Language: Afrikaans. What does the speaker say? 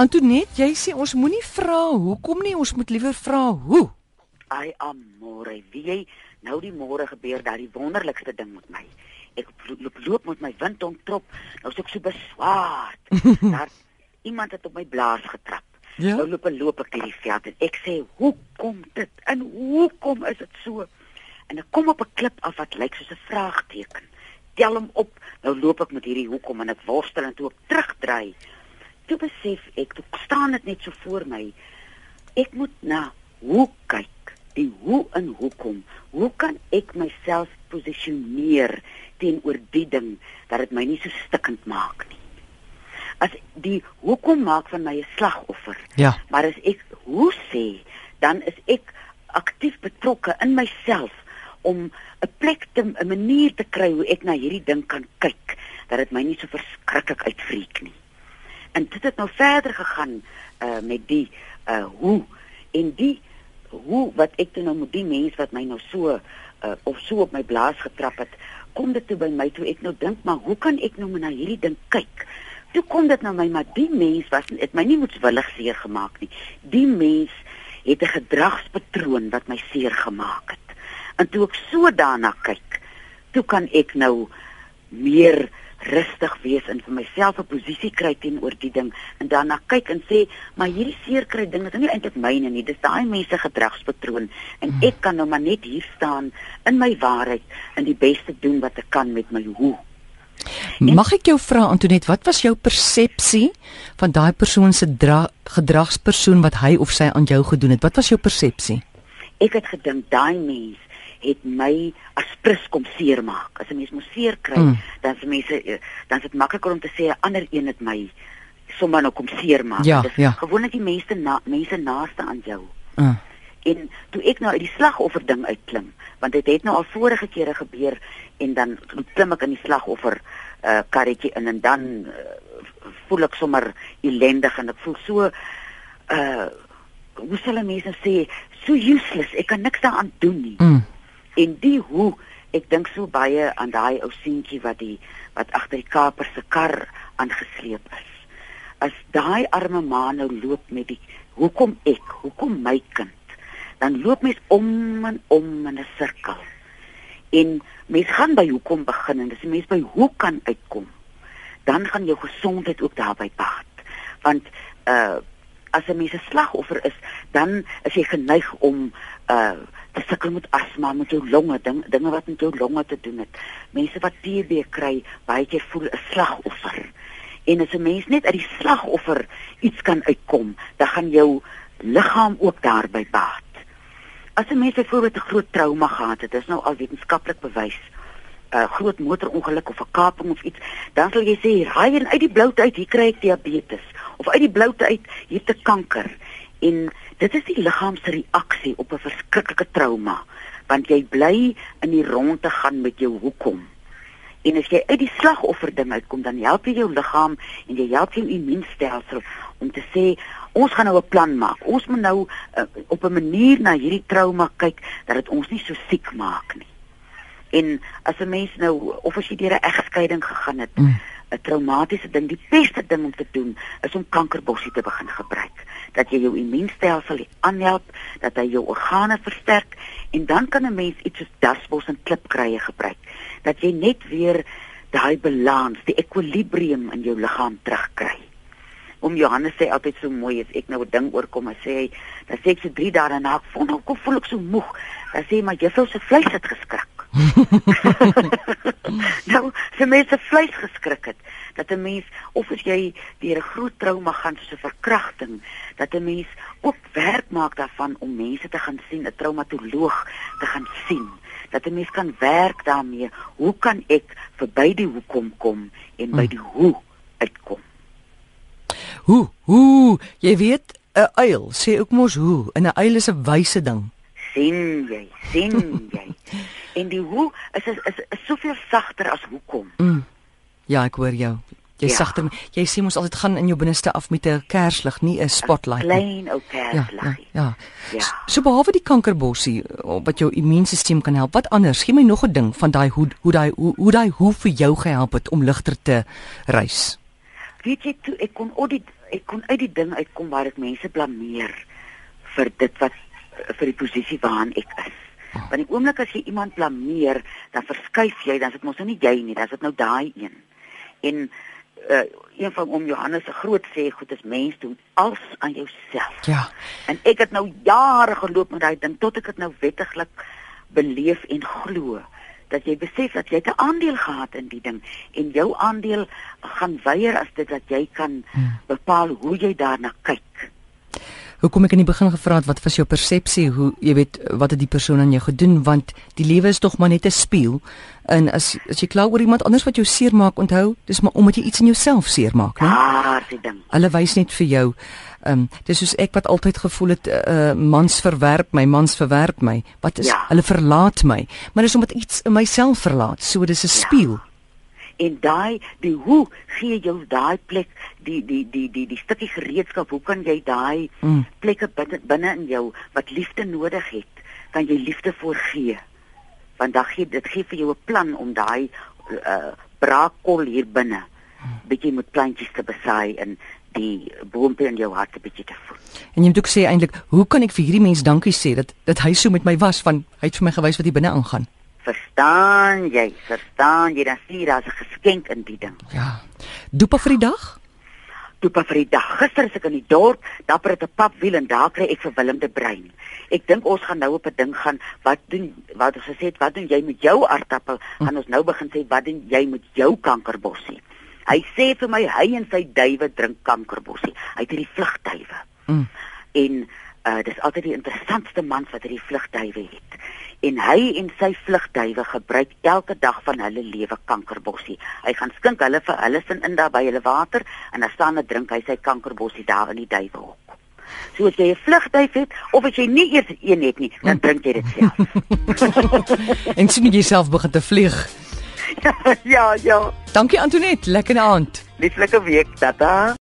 Antoinette, jy sê ons moenie vra hoekom nie, ons moet liewer vra hoe. Ai amore, wie jy nou die môre gebeur daar die wonderlikste ding met my. Ek loop, loop met my wind ontrop, nou is ek so beswaard. daar iemand het op my blaas getrap. Ja? Nou loop ek loop ek hierdie veld en ek sê, "Hoekom dit? En hoekom is dit so?" En ek kom op 'n klip af wat lyk soos 'n vraagteken. Tel hom op. Nou loop ek met hierdie hoekom en ek worstel en toe ek terugdraai. Toe besef ek, toe staan dit net so voor my. Ek moet na hoe kyk. Die hoe en hoekom. Hoe kan ek myself posisioneer teenoor die ding dat dit my nie so stikkend maak nie? As die hoekom maak van my 'n slagoffer. Ja. Maar as ek hoe sê, dan is ek aktief betrokke in myself om 'n plek te 'n manier te kry hoe ek na hierdie ding kan kyk dat dit my nie so verskriklik uitvreek nie. En dit het nou verder gegaan uh met die uh hoe en die hoe wat ek toe nou met die mens wat my nou so uh of so op my blaas getrap het, kom dit toe by my toe ek nou dink maar hoe kan ek nou na hierdie ding kyk? Toe kom dit nou my maar die mens was het my nie moetswillig seer gemaak nie. Die mens het 'n gedragspatroon wat my seer gemaak het. En toe ek so daarna kyk, toe kan ek nou meer rustig wees en vir myself 'n posisie kry teenoor die ding en daarna kyk en sê, maar hierdie seer kry ding is nie eintlik myne nie, dis daai mense gedragspatroon en Hmm. ek kan nou maar net hier staan in my waarheid en die beste doen wat ek kan met my hoe. Mag ek jou vra Antoinette, wat was jou persepsie van daai persoon se dra- gedragspersoon wat hy of sy aan jou gedoen het? Wat was jou persepsie? Ek het gedink daai mens het my as prins kom seermaak. As 'n mens moet seer kry, Mm. dan is mense eh, dan is dit makliker om te sê 'n ander een het my sommer nou kom seermaak. Ja, Dis ja. gewoonlik die mense na mense naaste aan jou. Uh. En toe ek nou uit die slagoffer ding uitklim, want dit het nou al vorige kere gebeur en dan klim ek in die slagoffer uh karretjie in en dan uh, voel ek sommer ellendig en ek voel so uh hoe sal mense sê so useless, ek kan niks daaraan doen nie. Mm. En die hoe ek dink so baie aan daai ou seentjie wat die wat agter die kaper se kar aangesleep is. As daai arme ma nou loop met die hoekom ek, hoekom my kind, dan loop mens om en om in 'n sirkel. En mens gaan by hoekom begin en dis mens by hoe kan uitkom. Dan gaan jou gesondheid ook daarbey baat. Want uh as 'n mens 'n slagoffer is, dan is jy geneig om uh te sukkel met asma, met jou longe, ding, dinge wat met jou longe te doen het. Mense wat TB kry, baie keer voel 'n slagoffer. En as 'n mens net uit die slagoffer iets kan uitkom, dan gaan jou liggaam ook daarbey baat. As 'n mens byvoorbeeld 'n groot trauma gehad het, is nou al wetenskaplik bewys, 'n groot motorongeluk of 'n kaping of iets, dan sal jy sê, "Raai en uit die bloute uit, hier kry ek diabetes." Of uit die bloute uit, hier ek kanker. En dit is die liggaam se reaksie op 'n verskriklike trauma, want jy bly in die ronde gaan met jou hoekom. En as jy uit die slagoffer ding uitkom, dan help jy jou liggaam en jy help jou immuunstelsel om te sê ons gaan nou 'n plan maak. Ons moet nou uh, op 'n manier na hierdie trauma kyk dat dit ons nie so siek maak nie. En as 'n mens nou of as jy deur 'n egskeiding gegaan het, 'n Mm. traumatiese ding, die beste ding om te doen is om kankerbossie te begin gebruik. Dat jy jou immuunstelsel aanhelp, dat hy jou organe versterk en dan kan 'n mens iets soos dasbos en klipkruie gebruik. Dat jy net weer daai balans, die ekwilibrium in jou liggaam terugkry. Om Johannes sê altyd so mooi as ek nou 'n ding oorkom, hy sê hy, dan sê ek so 3 dae daarna, ek voel nou voel ek so moeg. Dan sê hy maar juffrou se vleis het geskrik. nou, vir mense vleis geskrik het dat 'n mens of as jy deur 'n groot trauma gaan soos 'n verkrachting, dat 'n mens ook werk maak daarvan om mense te gaan sien, 'n traumatoloog te gaan sien. Dat 'n mens kan werk daarmee. Hoe kan ek verby die hoekom kom en by die hoe uitkom? Hoe? Hoe? Jy weet 'n uil sê ook mos hoe. En 'n uil is 'n wyse ding. sien jy, sien jy. En die hoe is is is, is soveel sagter as hoekom. Mm. Ja, ek hoor jou. Jy Ja. sagter. Jy sê mos altyd gaan in jou binneste af met 'n kerslig, nie 'n spotlight nie. Klein ou Ja, ja, kerslaggie. ja. Ja. S- So behalwe die kankerbossie eh, wat jou immuunstelsel kan help, wat anders? Gee my nog 'n ding van daai hoe hoe daai hoe, hoe daai hoe vir jou gehelp het om ligter te reis. Weet jy toe ek kon audit ek kon uit die ding uitkom waar ek mense blameer vir dit wat vir die posisie waarin ek is. Want die oomblik as jy iemand blameer, dan verskuif jy, dan is dit mos nou nie jy nie, dan is dit nou daai een. En uh, een van om Johannes se groot sê goed is mens doen alles aan jouself. Ja. En ek het nou jare geloop met daai ding tot ek dit nou wettiglik beleef en glo dat jy besef dat jy 'n aandeel gehad in die ding en jou aandeel gaan weier as dit dat jy kan Hmm. bepaal hoe jy daarna kyk. Hoekom ek in die begin gevra het wat was jou persepsie? Hoe jy weet wat het die persoon aan jou gedoen? Want die lewe is tog maar net 'n spieël en as as jy kla oor iemand anders wat jou seermaak onthou dis maar omdat jy iets in jouself seermaak né? Daar die ding. hulle wys net vir jou. Ehm um, dis soos ek wat altyd gevoel het uh, mans verwerp my mans verwerp my. Wat is Ja. hulle verlaat my. Maar dis omdat iets in myself verlaat. So dis 'n spieël En daai die hoe gee jou daai plek die die die die die stukkie gereedskap hoe kan jy daai Mm. plekke binne binne in jou wat liefde nodig het kan jy liefde voorgee want dan gee dit gee vir jou 'n plan om daai uh, braakkol hier binne bietjie met plantjies te besaai en die boontjie in jou hart 'n bietjie te voed. en jy moet ook sê eintlik hoe kan ek vir hierdie mens dankie sê dat dat hy so met my was van hy het vir my gewys wat hier binne aangaan Verstaan jy? Verstaan jy dan sien daar's 'n geskenk in die ding. ja dopa vir die dag Toepa vir die dag. Gister is ek in die dorp, dapper het 'n papwiel en daar kry ek vir Willem de Bruin. Ek dink ons gaan nou op 'n ding gaan. Wat doen wat ons gesê het, wat doen jy met jou aardappel? Gaan ons nou begin sê wat doen jy met jou kankerbossie? Hy sê vir my hy en sy duwe drink kankerbossie. Hy het hierdie vlugduwe. mm. En uh dis altyd die interessantste man wat hierdie vlugduwe het. En hy en sy vlugduwe gebruik elke dag van hulle lewe kankerbossie. Hy gaan skink hulle vir hulle sin in daar by hulle water en dan staan en drink hy sy kankerbossie daar in die duiwehok. So as jy 'n vlugduif het of as jy nie eers een het nie, dan drink jy dit self. en sien jy self begin te vlieg ja, ja. dankie Antoinette lekker aand Lieflike week, tata.